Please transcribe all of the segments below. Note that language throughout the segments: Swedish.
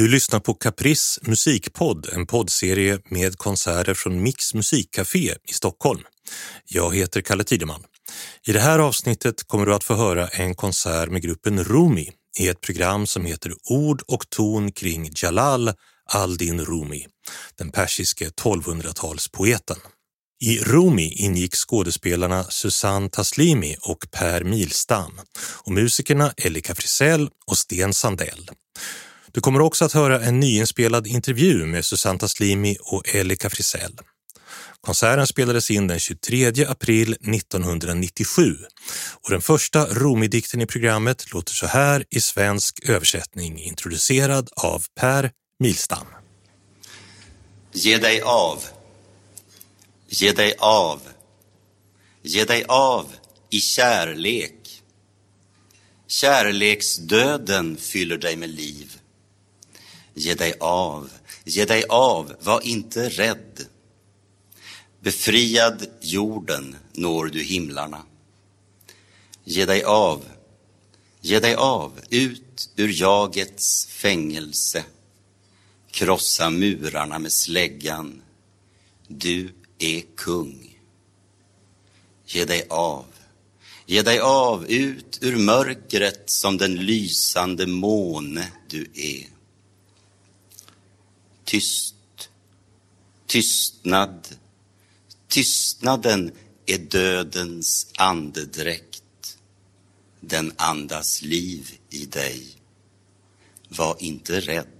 Du lyssnar på Caprice musikpodd, en poddserie med konserter från Mix musikcafé i Stockholm. Jag heter Kalle Tideman. I det här avsnittet kommer du att få höra en konsert med gruppen Rumi i ett program som heter Ord och ton kring Jalal al-Din Rumi, den persiske 1200-talspoeten. I Rumi ingick skådespelarna Susanne Taslimi och Per Milstam och musikerna Elika Frisell och Sten Sandell. Du kommer också att höra en nyinspelad intervju med Susanne Taslimi och Elika Frisell. Konserten spelades in den 23 april 1997 och den första romidikten i programmet låter så här i svensk översättning introducerad av Per Milstam. Ge dig av. Ge dig av. Ge dig av i kärlek. Kärleksdöden fyller dig med liv. Ge dig av, ge dig av, var inte rädd. Befriad jorden når du himlarna. Ge dig av, ge dig av, ut ur jagets fängelse. Krossa murarna med släggan. Du är kung. Ge dig av, ge dig av, ut ur mörkret som den lysande måne du är. Tyst, tystnad, tystnaden är dödens andedräkt. Den andas liv i dig. Var inte rädd.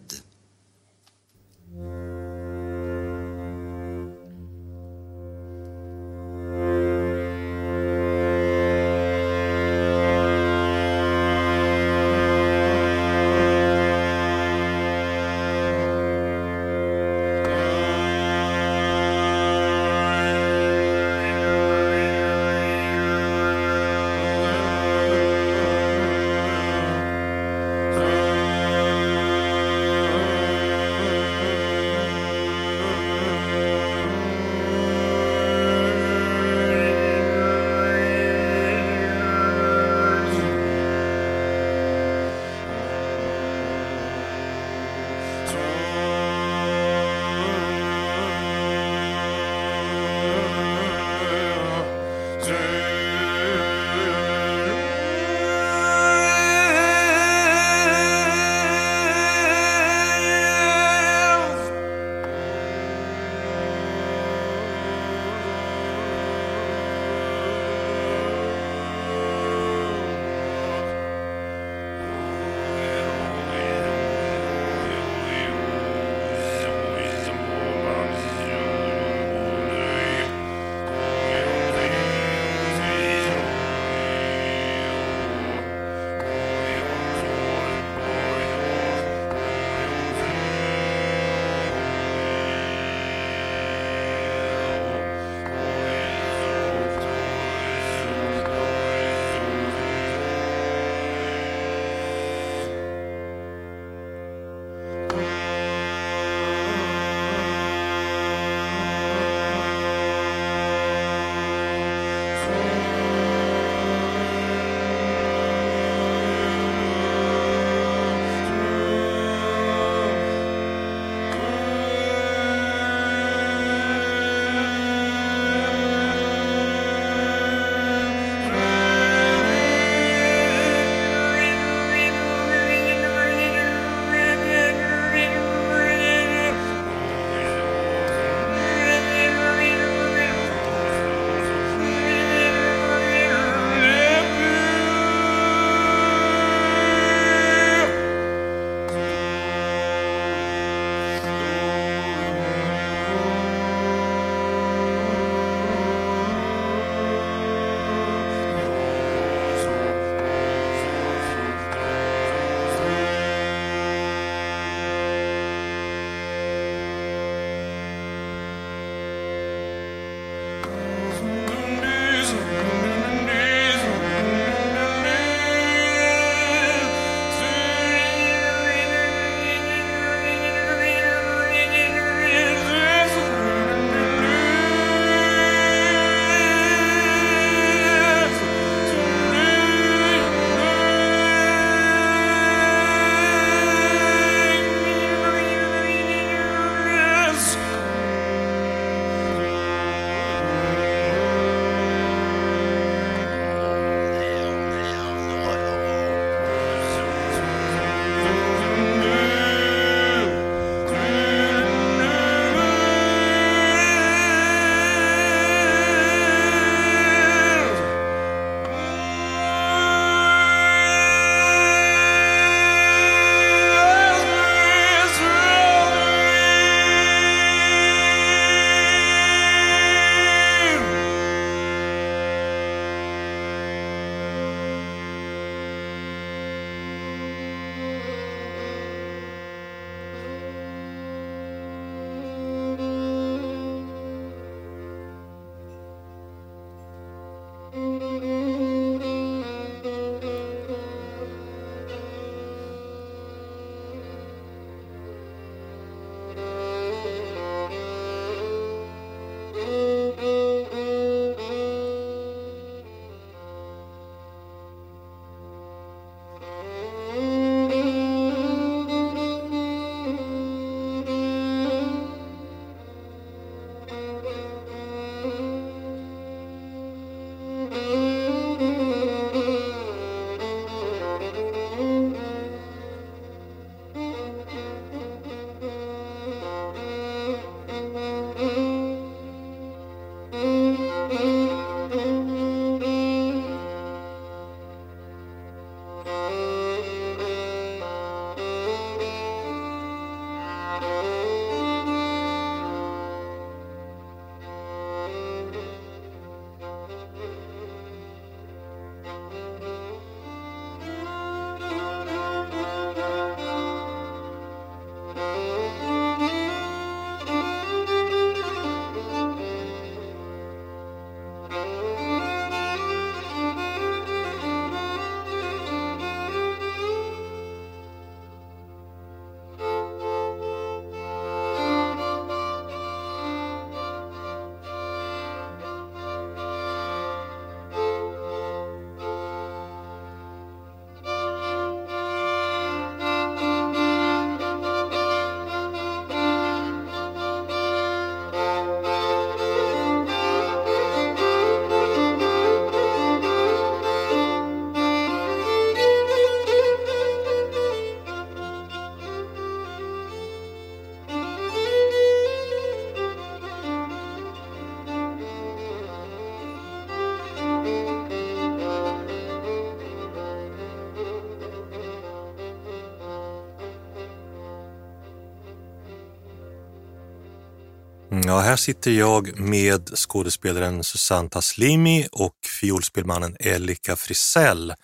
Ja, här sitter jag med skådespelaren Susanne Taslimi och fiolspelmannen Elika Frisell.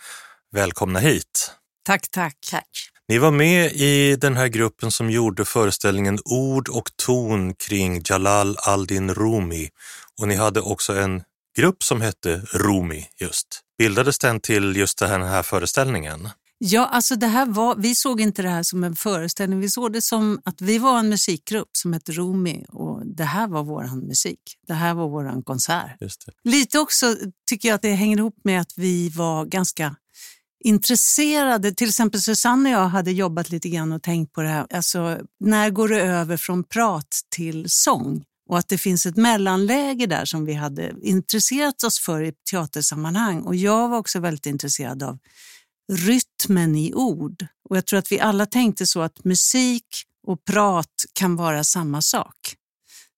Välkomna hit. Tack, tack. Tack. Ni var med i den här gruppen som gjorde föreställningen Ord och ton kring Jalal al-Din Rumi och ni hade också en grupp som hette Rumi just. Bildades den till just den här föreställningen? Ja, alltså det här var, vi såg inte det här som en föreställning. Vi såg det som att vi var en musikgrupp som hette Rumi det här var vår musik. Det här var vår konsert. Lite också tycker jag att det hänger ihop med att vi var ganska intresserade. Till exempel Susanne och jag hade jobbat lite grann och tänkt på det här. Alltså, när går det över från prat till sång? Och att det finns ett mellanläge där som vi hade intresserat oss för i teatersammanhang. Och jag var också väldigt intresserad av rytmen i ord. Och jag tror att vi alla tänkte så att musik och prat kan vara samma sak.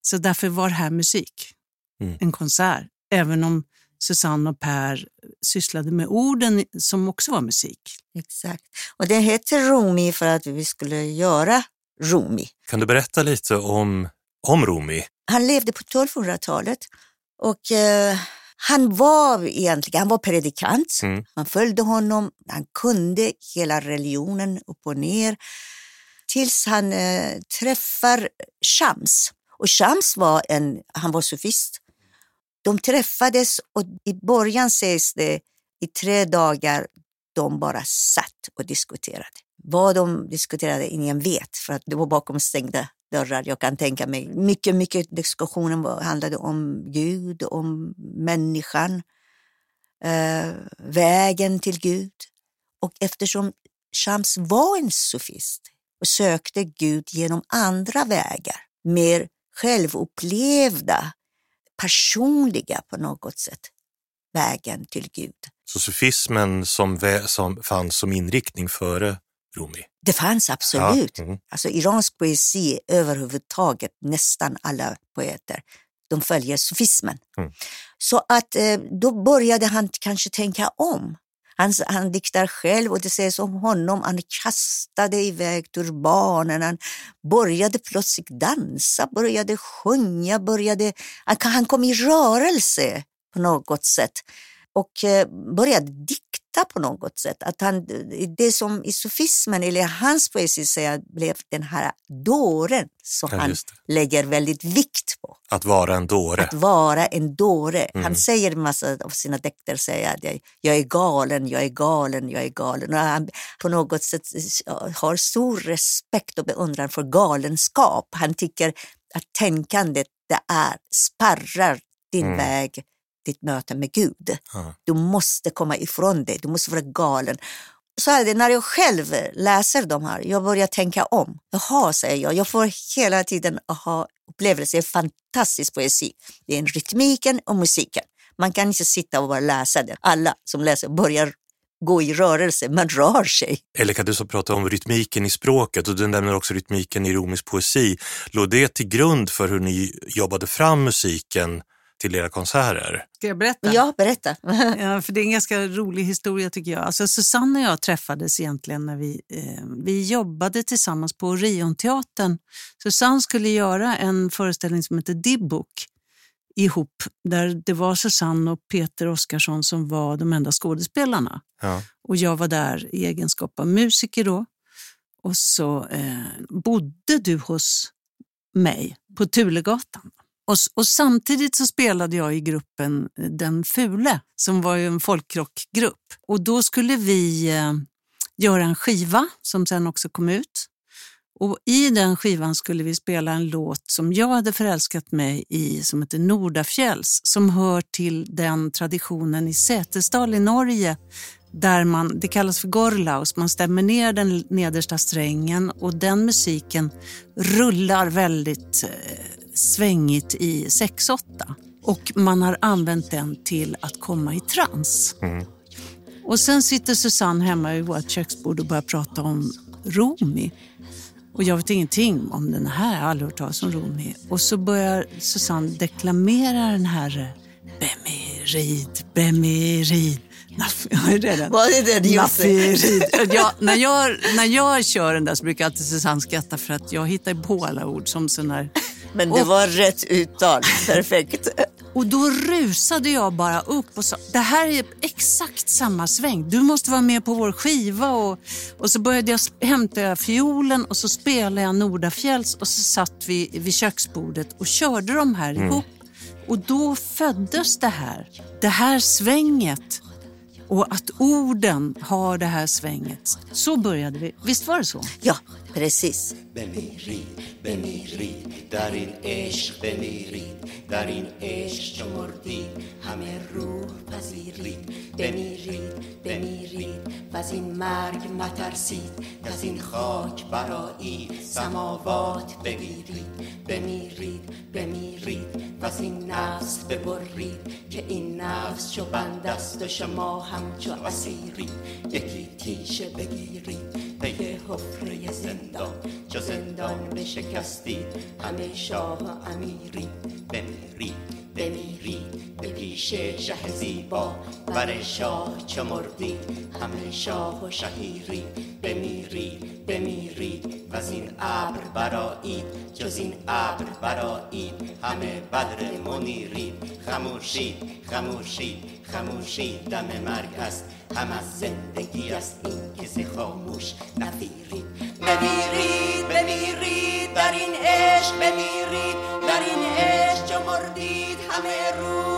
Så därför var det här musik, Mm. en konsert. Även om Susanne och Per sysslade med orden som också var musik. Exakt. Och det heter Rumi för att vi skulle göra Rumi. Kan du berätta lite om, om Rumi? Han levde på 1200-talet och eh, han var egentligen, han var predikant. Mm. Man följde honom, han kunde hela religionen upp och ner. Tills han eh, träffar Shams. Och Shams var en, han var sofist. De träffades och i början sägs det i tre dagar de bara satt och diskuterade. Vad de diskuterade ingen vet för att det var bakom stängda dörrar. Jag kan tänka mig mycket, mycket diskussionen handlade om Gud, om människan, eh, vägen till Gud. Och eftersom Shams var en sofist och sökte Gud genom andra vägar, mer självupplevda, personliga på något sätt, vägen till Gud. Så sufismen som, som fanns som inriktning före Rumi? Det fanns absolut. Ja, mm. Alltså iransk poesi överhuvudtaget, nästan alla poeter, de följer sufismen. Mm. Så att eh, då började han kanske tänka om. Han, han diktar själv och det sägs om honom, han kastade iväg turbanen, han började plötsligt dansa, började sjunga, började, han, han kom i rörelse på något sätt och eh, började dikta på något sätt. Att han, det som i sofismen, eller hans poesi säger, blev den här dåren som Ja, han lägger väldigt vikt på. Att vara en dåre. Att vara en dåre. Mm. Han säger en massa av sina dikter, säger att jag, jag är galen, jag är galen, jag är galen. Och han på något sätt har stor respekt och beundran för galenskap. Han tycker att tänkandet det är spärrar din Mm. väg, ditt möte med Gud. Ja. Du måste komma ifrån det, du måste vara galen. Så är det när jag själv läser de här, jag börjar tänka om. Jaha, säger jag, jag får hela tiden aha upplevelser. Det är fantastisk poesi. Det är en rytmiken och musiken. Man kan inte sitta och bara läsa det. Alla som läser börjar gå i rörelse, man rör sig. Eller kan du så prata om rytmiken i språket och du nämner också rytmiken i romisk poesi. Låg det till grund för hur ni jobbade fram musiken till era konserter? Ska jag berätta? Ja, berätta. Ja, för det är en ganska rolig historia tycker jag. Alltså Susanne och jag träffades egentligen när vi, eh, vi jobbade tillsammans på Orionteatern. Susanne skulle göra en föreställning som heter Dibbok ihop, där det var Susanne och Peter Oskarsson som var de enda skådespelarna. Ja. Och jag var där i egenskap av musiker då. Och så eh, bodde du hos mig på Tulegatan. Och, och samtidigt så spelade jag i gruppen eh, Den Fule som var ju en folkrockgrupp. Och då skulle vi eh, göra en skiva som sen också kom ut. Och I den skivan skulle vi spela en låt som jag hade förälskat mig i som heter Nordafjälls som hör till den traditionen i Sätesdal i Norge där man, det kallas för gorlaus, man stämmer ner den nedersta strängen och den musiken rullar väldigt eh, svängigt i 6-8. Och man har använt den till att komma i trans. Mm. Och sen sitter Susanne hemma vid vårt köksbord och börjar prata om Rumi. Och jag vet ingenting om den här, jag har aldrig hört talas om Rumi. Och så börjar Susanne deklamera den här Bemirid, Bemirid. Jag är redan. Vad är det Nafirid. Ja, när, jag, när jag kör den där så brukar alltid Susanne skratta för att jag hittar på alla ord som sån här Men det Och- var rätt uttal, perfekt. Och då rusade jag bara upp och sa, det här är exakt samma sväng. Du måste vara med på vår skiva. Och, och så började jag hämta jag fiolen och så spelade jag Nordafjälls och så satt vi vid köksbordet och körde de här ihop. Och då föddes det här, det här svänget. Och att orden har det här svänget. Så började vi. Visst var det så? Ja, Precis. بمیرید، benirid, در این عشق بمیرید در این عشق چو همه روح پذیرید بمیرید بمیرید و از این مرگ مترسید از این خاک برایی سماوات بگیرید بمیرید بمیرید و از این نفس ببرید که این نفس چو بند است و شما همچو اسیرید یکی تیشه بگیرید پی حفره زندان، چو زندان بشکستید، همه شاه و امیرید، بمیرید، بمیرید به پیش شه زیبا بر شاه چو مردید همه شاه و شهیری بمیرید بمیرید و این ابر برایید جز این ابر برایید همه بدر منیرید خموشید خموشید خموشید دم مرگ است هم از زندگی است این که خاموش نفیرید. بمیرید بمیرید در این عشق بمیرید. در این عشق چو مردید همه روح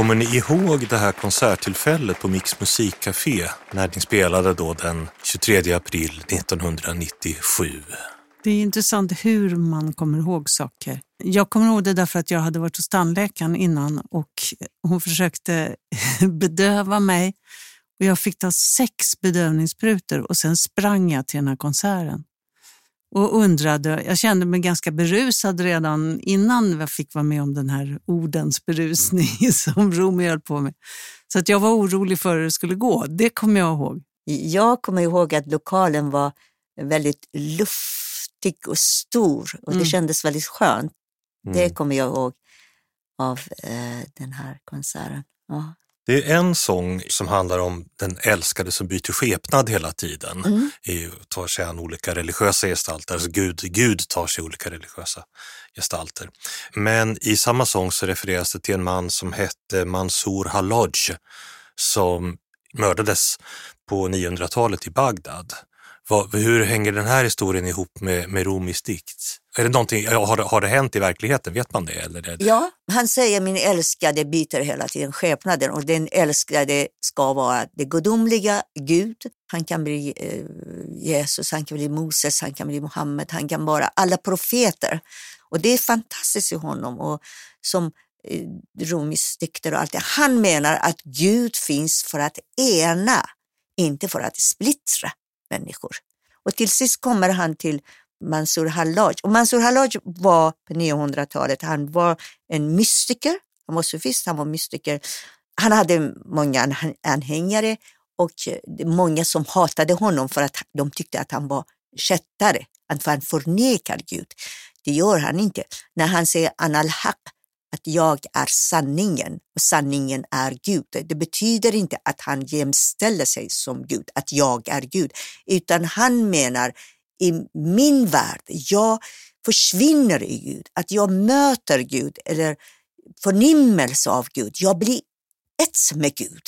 Kommer ni ihåg det här konserttillfället på Mix musikcafé när ni spelade då den 23 april 1997? Det är intressant hur man kommer ihåg saker. Jag kommer ihåg det därför att jag hade varit hos tandläkaren innan och hon försökte bedöva mig. Och jag fick ta sex bedövningssprutor och sen sprang jag till den här konserten. Och undrade, jag kände mig ganska berusad redan innan jag fick vara med om den här ordens berusning som Romeo höll på med. Så att jag var orolig för hur det skulle gå. Det kommer jag ihåg. Jag kommer ihåg att lokalen var väldigt luftig och stor och det Mm. kändes väldigt skönt. Mm. Det kommer jag ihåg av eh, den här konserten. Ja. Det är en sång som handlar om den älskade som byter skepnad hela tiden. Mm. Tar sig an olika religiösa gestalter, alltså Gud, Gud tar sig olika religiösa gestalter. Men i samma sång så refereras det till en man som hette Mansour Halaj som mördades på 900-talet i Bagdad. Vad, hur hänger den här historien ihop med, med Rumis dikt? Är det någonting, har, det, har det hänt i verkligheten? Vet man det? Eller det Ja, han säger min älskade byter hela tiden skepnaden och den älskade ska vara det gudomliga Gud. Han kan bli eh, Jesus, han kan bli Moses, han kan bli Muhammed, han kan vara alla profeter. Och det är fantastiskt i honom och som eh, Rumis dikter och allt det. Han menar att Gud finns för att ena, inte för att splittra människor. Och till sist kommer han till Mansour Hallaj. Och Mansour Hallaj var på 900-talet, han var en mystiker, han var sofist, han var mystiker. Han hade många anhängare och det många som hatade honom för att de tyckte att han var kättare, att han förnekar Gud. Det gör han inte. När han säger anal haq, att jag är sanningen och sanningen är Gud. Det betyder inte att han jämställer sig som Gud, att jag är Gud, utan han menar i min värld, jag försvinner i Gud, att jag möter Gud eller förnimmelse av Gud. Jag blir ett med Gud.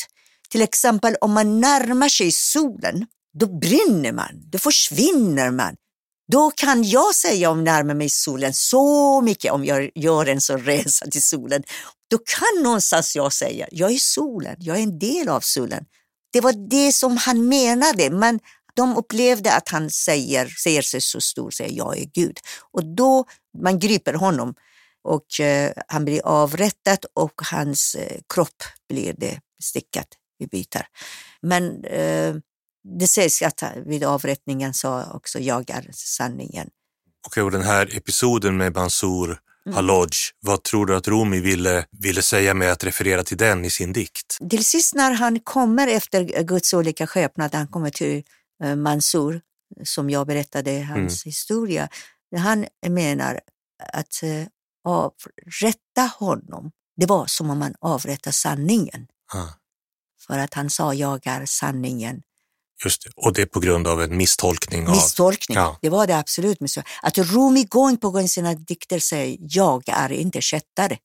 Till exempel om man närmar sig solen, då brinner man, då försvinner man. Då kan jag säga om närmar mig solen så mycket om jag gör en sån resa till solen. Då kan någonstans jag säga, jag är solen, jag är en del av solen. Det var det som han menade, men de upplevde att han säger, ser sig så stor, säger jag är Gud. Och då man griper honom och eh, han blir avrättad och hans eh, kropp blir det stickat i bitar. Men eh, det sägs att vid avrättningen sa också jag är sanningen. Okej, och den här episoden med Mansour Halaj, vad tror du att Rumi ville, ville säga med att referera till den i sin dikt? Till sist när han kommer efter Guds olika skepnader, han kommer till eh, Mansour, som jag berättade hans historia, han menar att eh, avrätta honom, det var som om man avrättar sanningen. Ah, För att han sa jag är sanningen. Just det. Och det är på grund av en misstolkning av... Misstolkning, Ja. det var det absolut. Att Rumi gång på gång i sina dikter säger jag är inte kättare.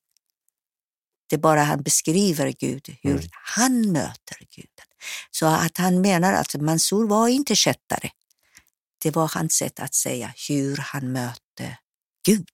Det är bara han beskriver Gud, hur Mm. han möter Guden. Så att han menar att Mansour var inte kättare. Det var hans sätt att säga hur han mötte Gud.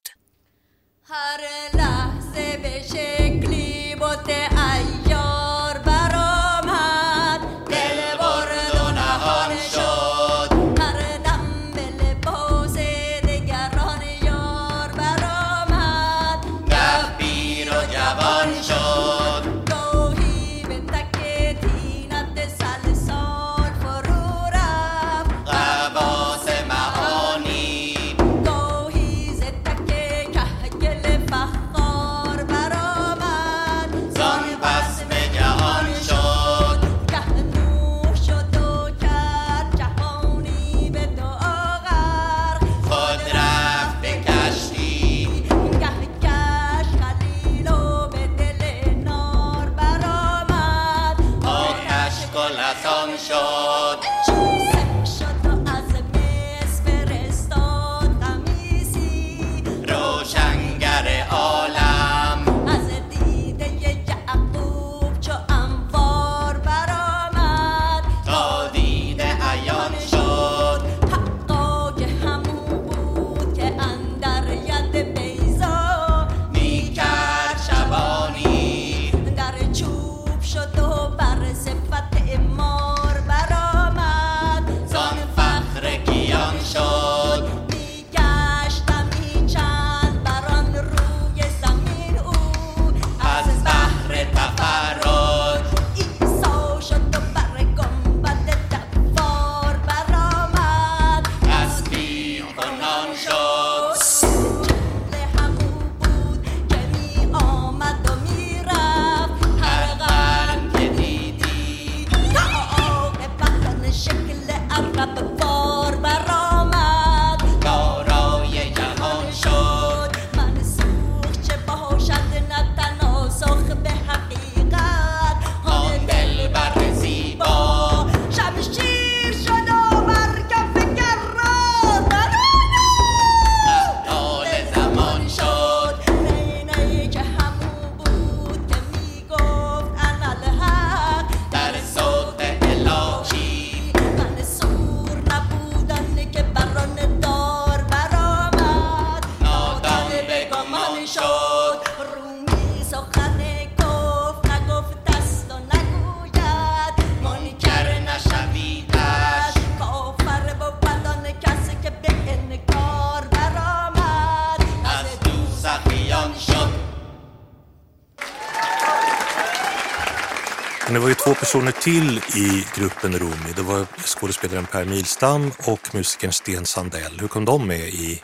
Personer till i gruppen Rumi. Det var skådespelaren Per Milstam och musikern Sten Sandell. Hur kom de med i,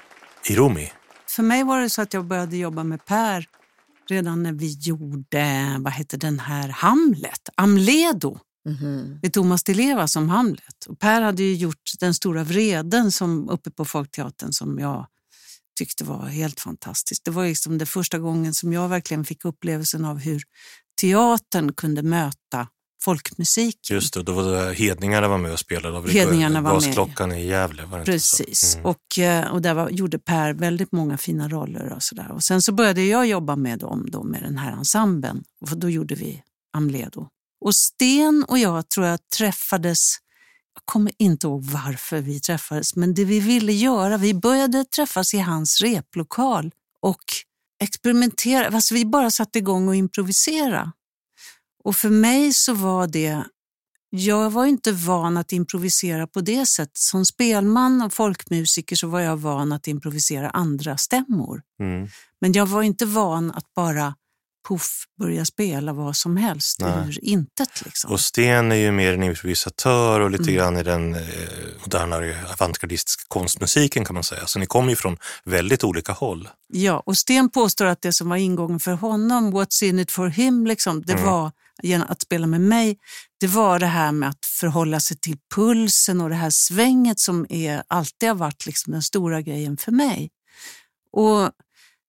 i Rumi? För mig var det så att jag började jobba med Per redan när vi gjorde, vad hette den här, Hamlet, Amledo. Mhm. med Thomas Di Leva som Hamlet. Och per hade ju gjort Den stora vreden som uppe på Folkteatern som jag tyckte var helt fantastiskt. Det var liksom det första gången som jag verkligen fick upplevelsen av hur teatern kunde möta folkmusiken. Just det, då var det Hedningarna var med och spelade. Av Hedningarna var med. Gasklockan i Gävle. Var det? Precis, Mm. och, eh, och där var, gjorde Per väldigt många fina roller. Och, så där. och Sen så började jag jobba med dem, då, med den här ensemblen. Och då gjorde vi Amledo. Och Sten och jag tror jag träffades, jag kommer inte ihåg varför vi träffades, men det vi ville göra, vi började träffas i hans replokal och experimentera. Alltså vi bara satte igång och improvisera. Och för mig så var det jag var inte van att improvisera på det sättet. Som spelman och folkmusiker så var jag van att improvisera andra stämmor. Mm. Men jag var inte van att bara puff börja spela vad som helst Nej. ur intet. Liksom. Och Sten är ju mer en improvisatör och lite Mm. grann i den eh, modernare avantgardistiska konstmusiken kan man säga. Så ni kommer ju från väldigt olika håll. Ja, och Sten påstår att det som var ingången för honom, what's in it for him, liksom, det Mm. var att spela med mig, det var det här med att förhålla sig till pulsen och det här svänget som är, alltid har varit liksom den stora grejen för mig. Och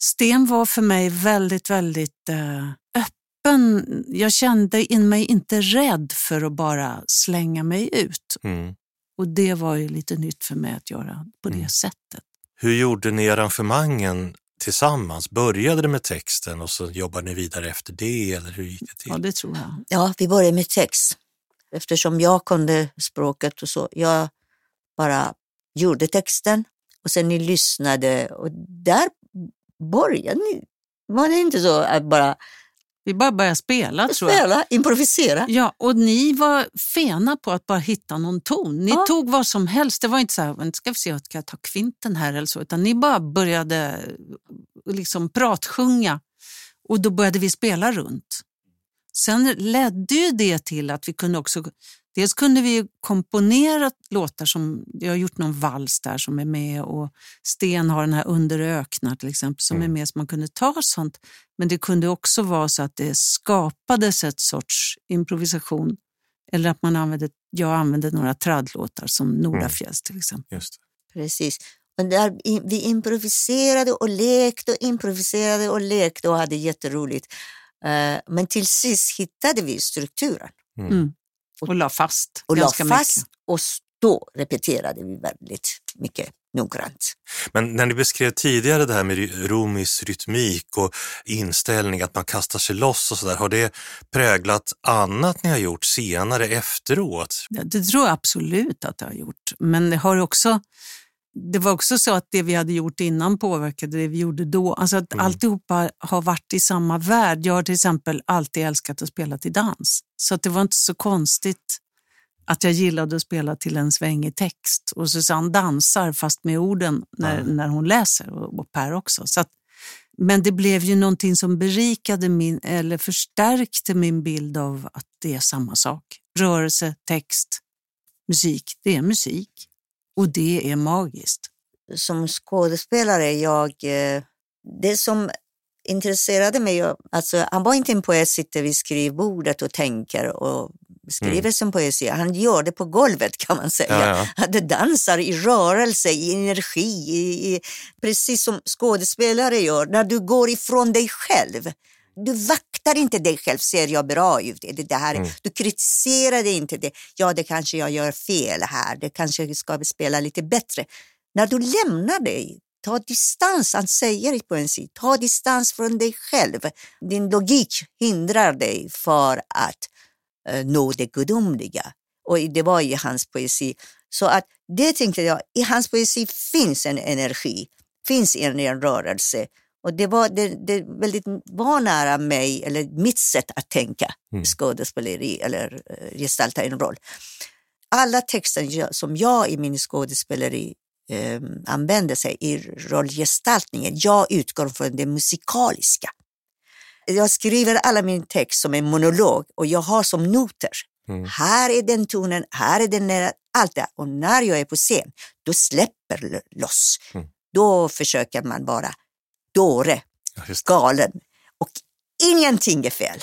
Sten var för mig väldigt, väldigt eh, öppen. Jag kände in mig inte rädd för att bara slänga mig ut. Mm. Och det var ju lite nytt för mig att göra på det Mm. sättet. Hur gjorde ni arrangemangen tillsammans? Började det med texten och så jobbade ni vidare efter det eller hur gick det till? Ja, det tror jag. Ja, vi började med text. Eftersom jag kunde språket och så. Jag bara gjorde texten och sen ni lyssnade och där började ni. Var det inte så att bara Vi bara började spela tror jag. spela, improvisera? Ja, och ni var fena på att bara hitta någon ton. Ni Ja. tog vad som helst. Det var inte så här, "Men ska vi se, ska jag ta kvinten här eller så, utan ni bara började liksom pratsjunga och då började vi spela runt. Sen ledde ju det till att vi kunde också, dels kunde vi komponera låtar som, jag har gjort någon vals där som är med och Sten har den här Under öknar till exempel som är med så man kunde ta sånt. Men det kunde också vara så att det skapades ett sorts improvisation eller att man använde, jag använde några traddlåtar som Nordafjälls till exempel. Just det. Precis. Och där, vi improviserade och lekte och improviserade och lekte och hade jätteroligt. Eh, Men till sist hittade vi strukturen Mm. Och la fast och la ganska fast mycket. och då repeterade vi väldigt mycket noggrant. Men när ni beskrev tidigare det här med Rumis rytmik och inställning, att man kastar sig loss och sådär, har det präglat annat ni har gjort senare efteråt? Ja, Det tror jag absolut att det har gjort. Men det, har också, det var också så att det vi hade gjort innan påverkade det vi gjorde då. Alltså att Mm. alltihopa har varit i samma värld. Jag har till exempel alltid älskat att spela till dans. Så att det var inte så konstigt att jag gillade att spela till en svängig text. Och Susanne dansar fast med orden när, Ja. när hon läser och, och Per också. Så att, men det blev ju någonting som berikade min, eller förstärkte min bild av att det är samma sak. Rörelse, text, musik, det är musik. Och det är magiskt. Som skådespelare, jag, eh, det som intresserade mig, alltså, han var inte en poet som sitter vid skrivbordet och tänker och skriver sin poesi. Han gör det på golvet kan man säga. Ja, ja. Det dansar i rörelse, i energi, i, i, precis som skådespelare gör. När du går ifrån dig själv. Du vaktar inte dig själv, ser jag bra ut? Är det det här? Mm. Du kritiserar det inte. Det. Ja, det kanske jag gör fel här. Det kanske jag ska spela lite bättre. När du lämnar dig, ta distans, han säger i poesi, ta distans från dig själv. Din logik hindrar dig för att eh, nå det gudomliga. Och det var i hans poesi. Så att det tänkte jag, i hans poesi finns en energi, finns en, en rörelse. Och det var, det, det väldigt var nära mig, eller mitt sätt att tänka Mm. skådespeleri eller eh, gestalta en roll. Alla texter som jag i min skådespeleri eh, använder sig i rollgestaltningen, jag utgår från det musikaliska. Jag skriver alla min text som en monolog och jag har som noter. Mm. Här är den tonen, här är den nära, allt det. Och när jag är på scen, då släpper loss. Mm. Då försöker man vara dåre, galen och ingenting är fel.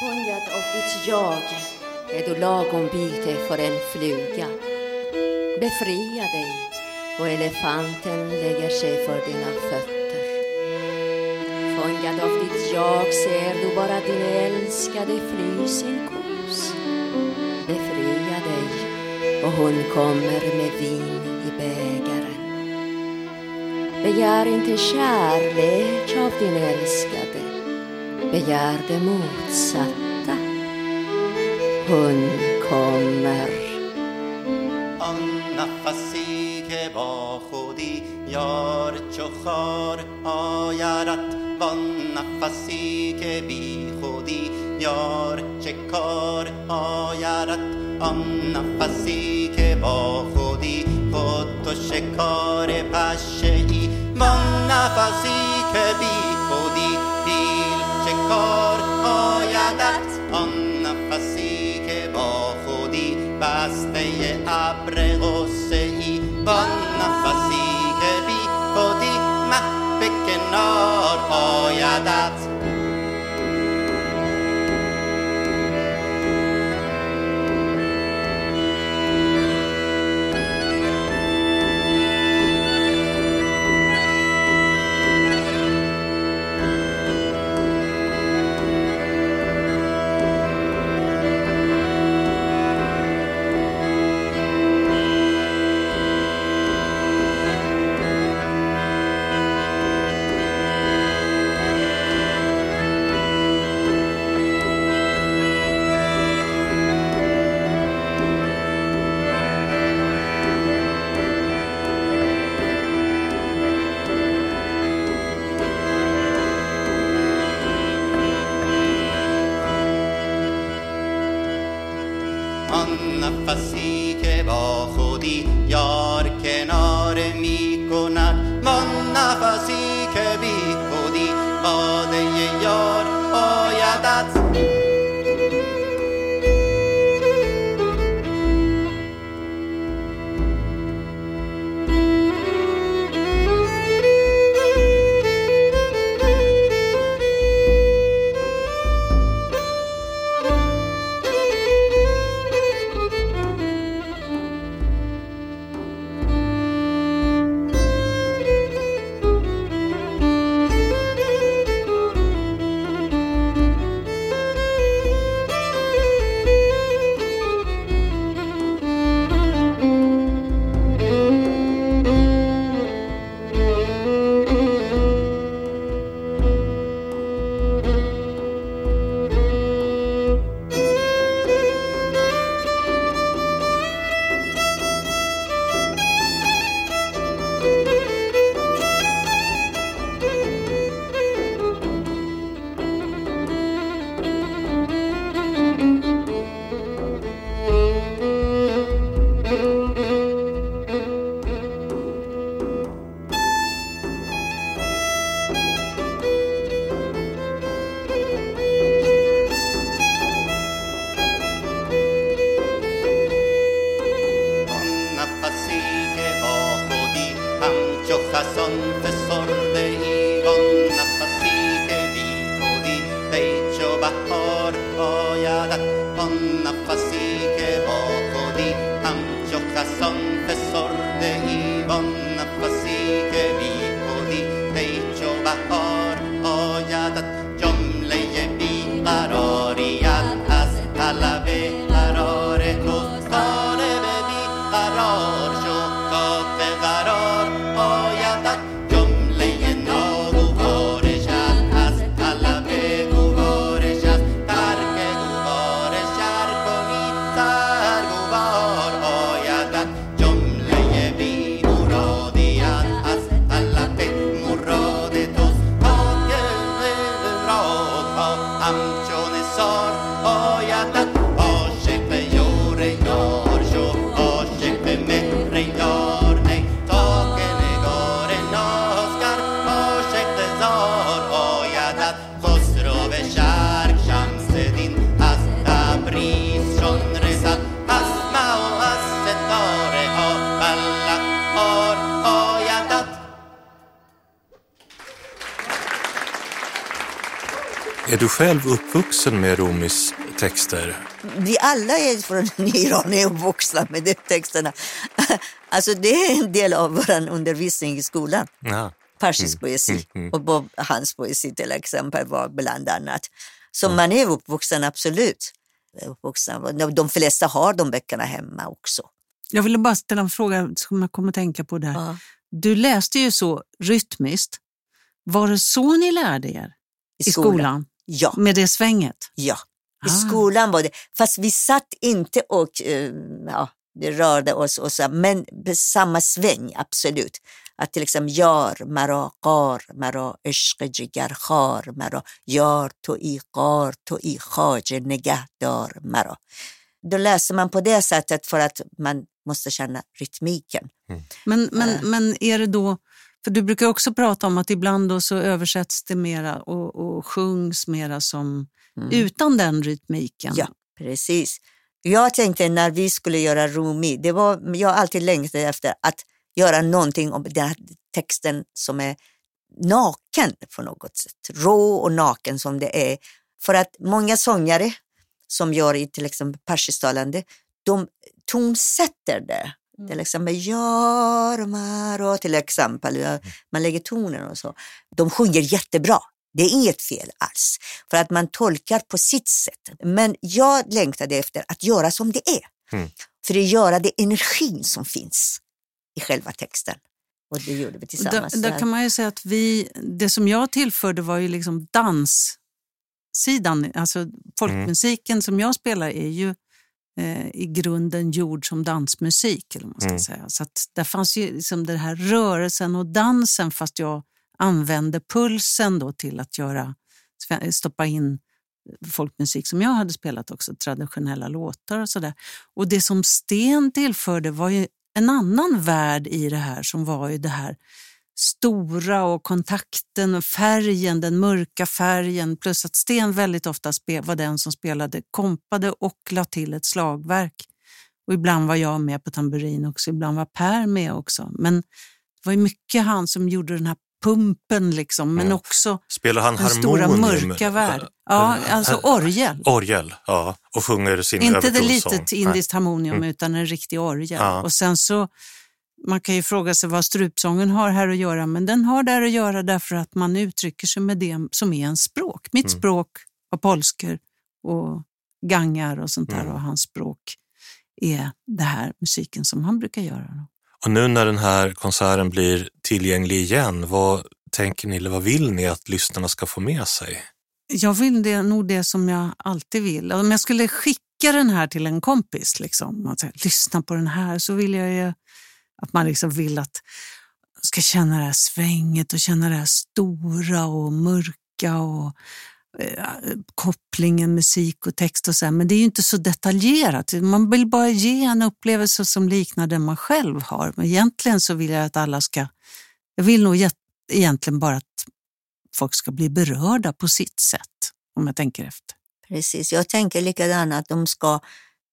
Fångad av ditt jag är du lagom byte för en fluga. Befria dig och elefanten lägger sig för dina fötter Fångad av ditt jag ser du bara din älskade fly sin kos. Befria dig och hon kommer med vin i bägaren. Begär inte kärlek av din älskade begär det motsatta. Hon kommer. آن نفسی که با خودی یار چو خار آیرد وان نفسی که بی خودی یار چه کار آیرد؟ آن نفسی که با خودی خود تو شکار پشه ای وان نفسی که بی خودی پیل چه کار آیدت؟ آن نفسی که با خودی بسته ابر غصه ای وان That's. on själv uppvuxen med Rumis texter? Vi alla är från Iran är uppvuxna med de texterna. Alltså det är en del av vår undervisning i skolan. Ja. Persisk poesi mm. och Bob Hans poesi till exempel var bland annat. Så man är uppvuxen, absolut. Uppvuxen. De- flesta har de böckerna hemma också. Jag ville bara ställa en fråga som jag kommer att tänka på där. Ja. Du läste ju så rytmiskt. Var det så ni lärde er i skolan? Ja. Med det svänget? Ja, i Ah. skolan var det. Fast vi satt inte och eh, ja, det rörde oss, och så, men samma sväng, absolut. Att till exempel gör, mara, qar, mara, ishq, jigar, khar, mara, gör, to i, qar, to i, khaje, negahdar, mara. Då läser man på det sättet för att man måste känna rytmiken. Men, men, Eh. men är det då, för du brukar också prata om att ibland då så översätts det mera och, och sjungs mera som utan den rytmiken. Ja, precis. Jag tänkte när vi skulle göra Rumi, det var, jag har alltid längtat efter att göra någonting om den här texten som är naken på något sätt. Rå och naken som det är. För att många sångare som gör i till exempel persisktalande, de tonsätter det. Till exempel Jarmaro till exempel, man lägger tonen och så. De sjunger jättebra. Det är inget fel alls, för att man tolkar på sitt sätt. Men jag längtade efter att göra som det är. Mm. För att göra det energin som finns i själva texten. Och det gjorde vi Där, tillsammans. där kan man ju säga att vi, det som jag tillförde var ju liksom danssidan. Alltså folkmusiken som jag spelar är ju eh, i grunden gjord som dansmusik. Eller man ska Mm. säga. Så att där fanns ju liksom den här rörelsen och dansen fast jag använde pulsen då till att göra, stoppa in folkmusik som jag hade spelat också, traditionella låtar och sådär. Och det som Sten tillförde var ju en annan värld i det här som var ju det här stora och kontakten och färgen, den mörka färgen plus att Sten väldigt ofta var den som spelade, kompade och la till ett slagverk. Och ibland var jag med på tamburin också, ibland var Per med också. Men det var ju mycket han som gjorde den här pumpen liksom, men Ja. också Spelar han den stora mörka värld. Ja, alltså orgel. Orgel, ja. Och sjunger sin Inte det litet indiskt harmonium utan en riktig orgel. Ja. Och sen så, man kan ju fråga sig vad strupsången har här att göra, men den har där att göra därför att man uttrycker sig med det som är en språk. Mitt Mm. språk var polsker och gangar och sånt där Mm. och hans språk är det här musiken som han brukar göra. Och nu när den här konserten blir tillgänglig igen, vad tänker ni eller vad vill ni att lyssnarna ska få med sig? Jag vill det, nog det som jag alltid vill. Om jag skulle skicka den här till en kompis, liksom, man säger, lyssna på den här, så vill jag ju att man liksom vill att man ska känna det här svänget och känna det här stora och mörka och eh, kopplingen musik och text och så här. Men det är ju inte så detaljerat. Man vill bara ge en upplevelse som liknar den man själv har. Men egentligen så vill jag att alla ska, jag vill nog egentligen bara att folk ska bli berörda på sitt sätt, om jag tänker efter. Precis, jag tänker likadant att de ska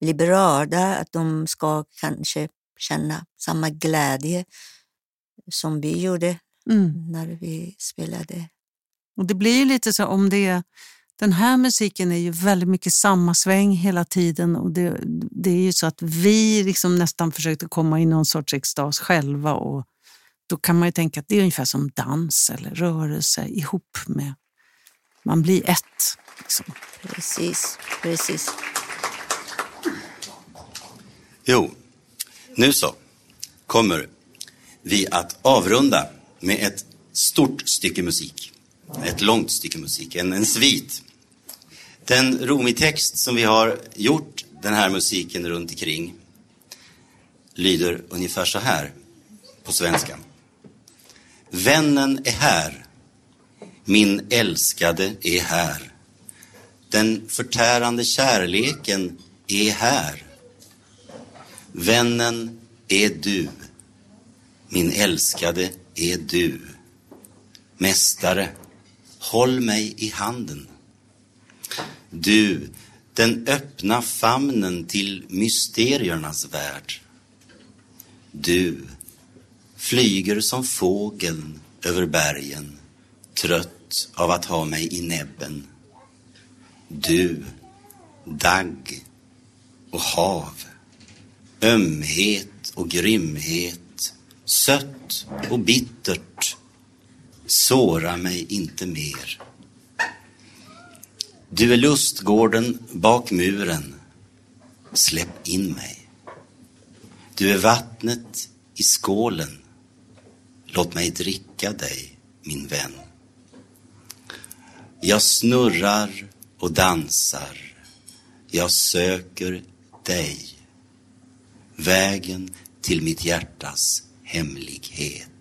bli berörda, att de ska kanske känna samma glädje som vi gjorde Mm. när vi spelade. Och det blir ju lite så om det den här musiken är ju väldigt mycket samma sväng hela tiden och det, det är ju så att vi liksom nästan försökte komma i någon sorts extas själva och då kan man ju tänka att det är ungefär som dans eller rörelse ihop med, man blir ett. Liksom. Precis, precis. Jo, nu så kommer vi att avrunda med ett stort stycke musik. Ett långt stycke musik, en, en svit. Den Romitext som vi har gjort den här musiken runt omkring lyder ungefär så här på svenska. Vännen är här. Min älskade är här. Den förtärande kärleken är här. Vännen är du. Min älskade är du. Mästare, håll mig i handen. Du, den öppna famnen till mysteriernas värld. Du flyger som fågeln över bergen, trött av att ha mig i näbben. Du, dagg och hav, ömhet och grymhet, sött och bittert, såra mig inte mer. Du är lustgården bak muren, släpp in mig. Du är vattnet i skålen, låt mig dricka dig, min vän. Jag snurrar och dansar, jag söker dig. Vägen till mitt hjärtas hemlighet.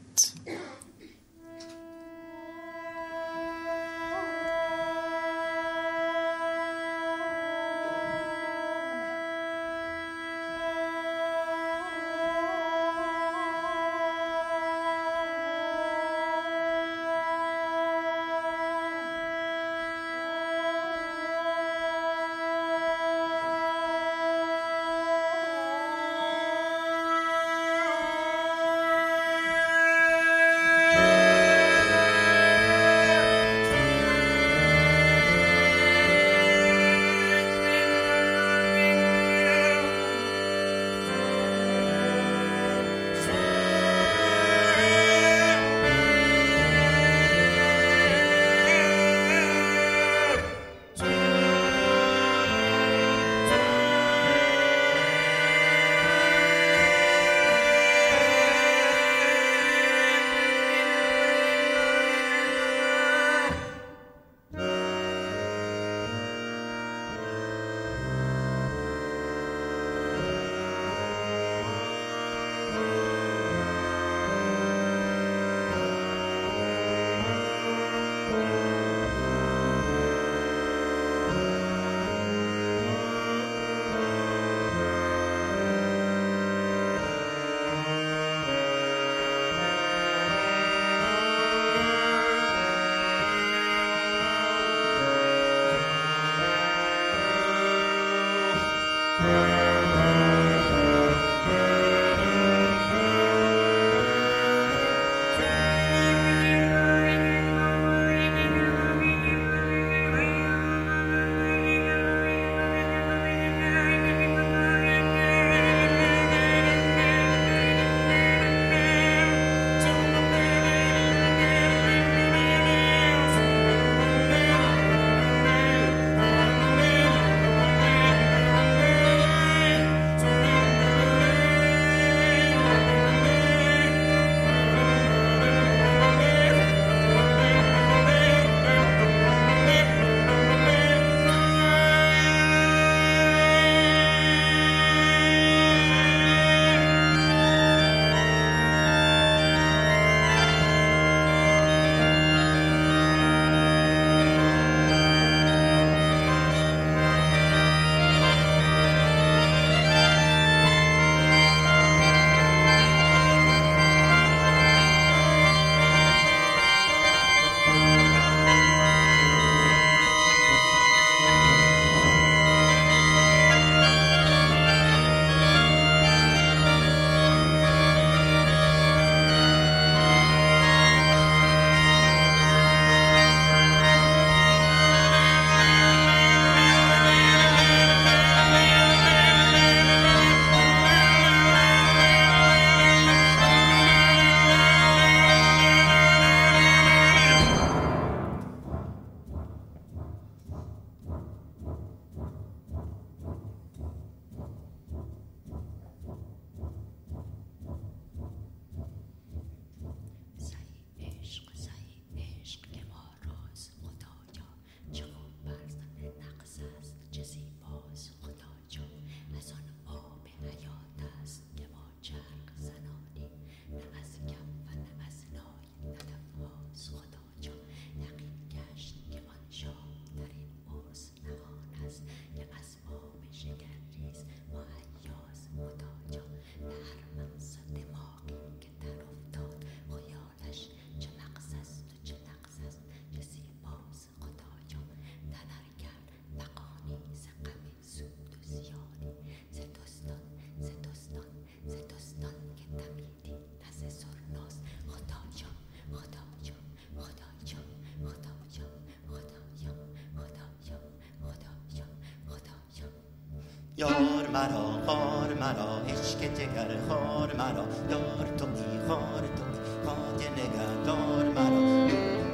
یار مرا خار مرا عشق جگر خار مرا دار تو می خار تو می خاک نگهدار مرا.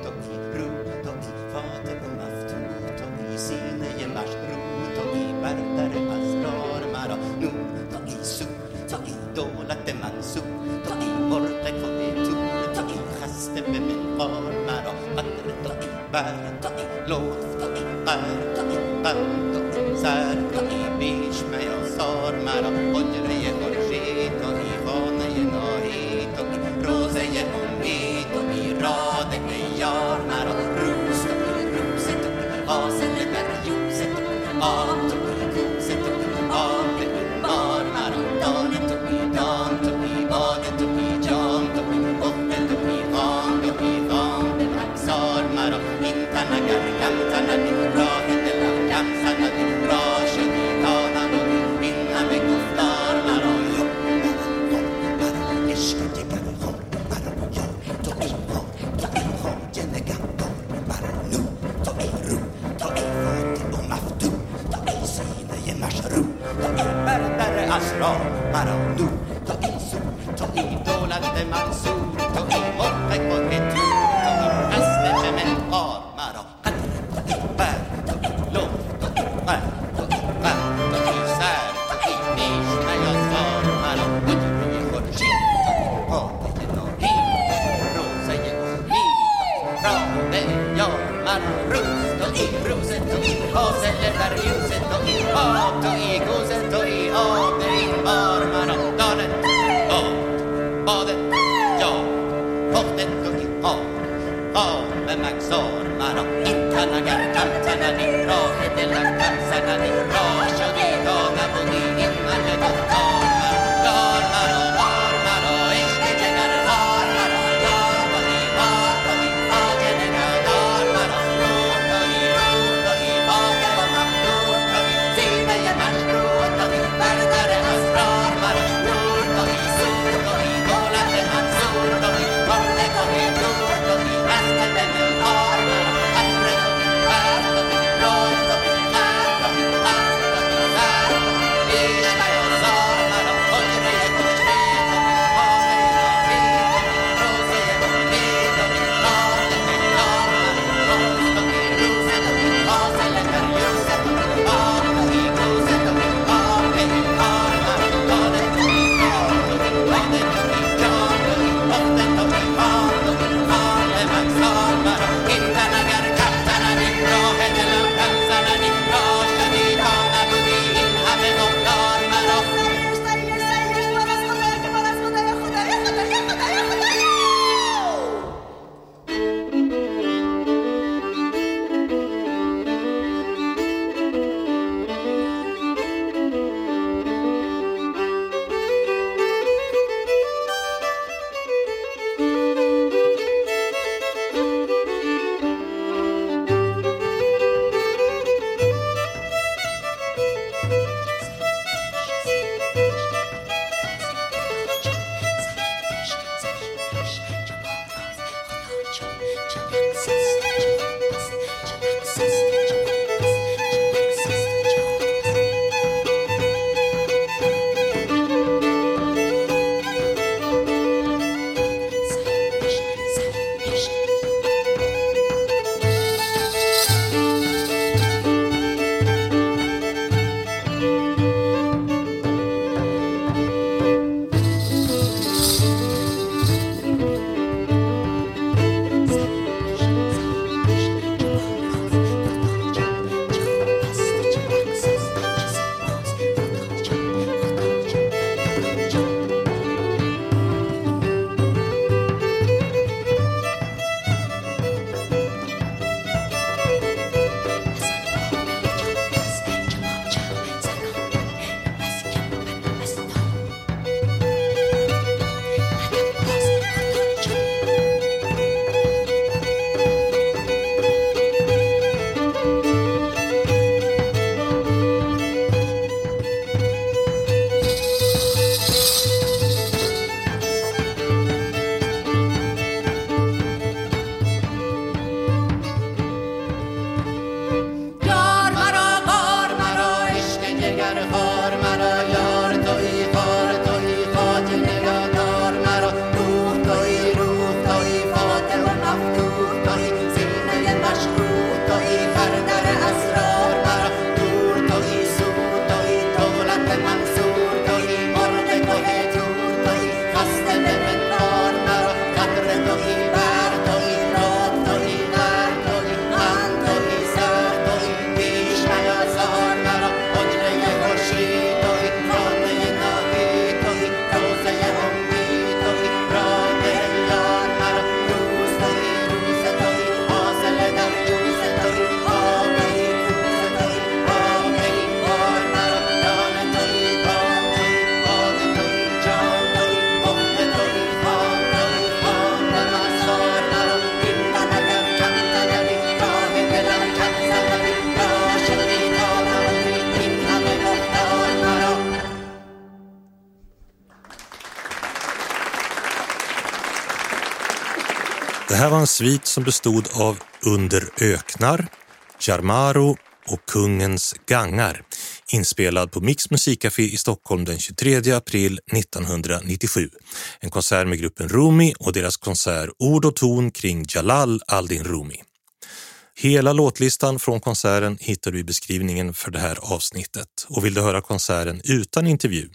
تو می رو تو می فاتح و مفتون تو می سینه مشروع تو می برادر اسرار مرا. نور تو می سور تو می دولت منصور تو می مرق کوه تور تو می خسته به منقار مرا. قدر تو می بر را مرا نور تو این سور تو این دولت منصور تو این de la calzada. Här var en svit som bestod av Under öknar, Jarmaro och Kungens gangar inspelad på Mix musikcafé i Stockholm den 23 april 1997. En konsert med gruppen Rumi och deras konsert Ord och ton kring Jalal al-Din Rumi. Hela låtlistan från konserten hittar du i beskrivningen för det här avsnittet och vill du höra konserten utan intervju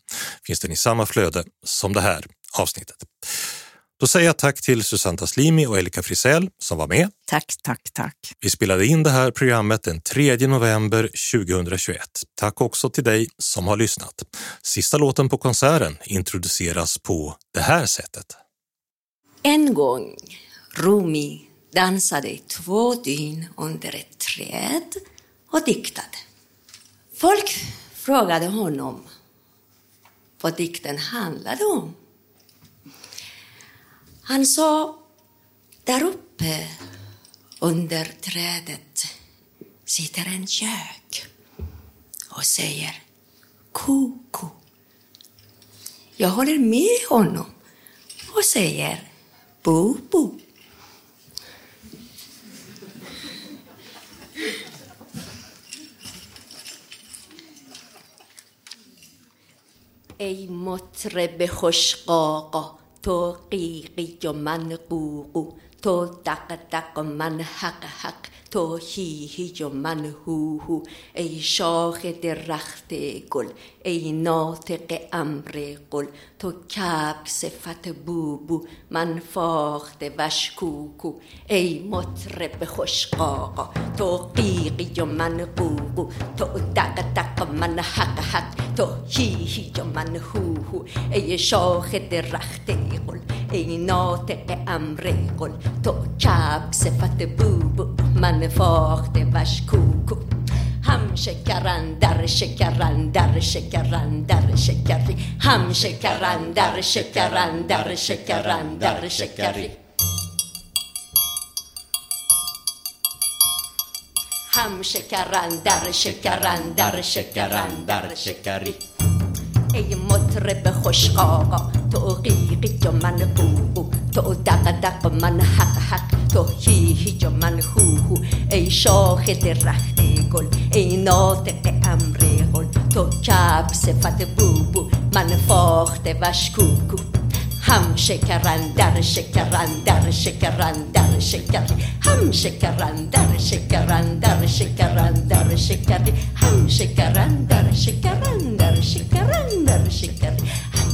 finns den i samma flöde som det här avsnittet. Då säger jag tack till Susanne Taslimi och Elika Frisell som var med. Tack, tack, tack. Vi spelade in det här programmet den 3 november 2021. Tack också till dig som har lyssnat. Sista låten på konserten introduceras på det här sättet. En gång Rumi dansade två dygn under ett träd och diktade. Folk frågade honom vad dikten handlade om. Han sa, där uppe under trädet sitter en gök och säger ko-ko. Jag håller med honom och säger bo-bo. ای مطرب خوشقاقا تو قیقی و من قوقو تو دق دق و من حق حق تو هی هی و من هو هو. ای شاخ درخت گل ای ناطق امر قل. تو کبک صفت بوبو من فاخته وشکوکو ای مطرب خوشقاقا تو قیقی و من قوقو. تو دق دق من حق حق تو هی هی و من هو هو. ای شاخ درخت گل این نوته ام قل تو چپ صفت بوبو من فورت وش کوکو هم شکرندر شکرندر شکرندر شکری هم شکرندر شکرندر شکرندر شکری هم شکرندر شکران در شکری ای مطرب خوشقاقا تو قیقی و من قوقو تو دق دق من حق حق تو هی و من هو ای شاخ درخت گل ای ناطق امر قل تو کب صفت بوبو من فاخته وشکوکو هم شکرن در شکرن در شکرن در شکری هم شکرن در شکرن در شکرن در شکری هم شکرن در شکرن در شکرن در شکری هم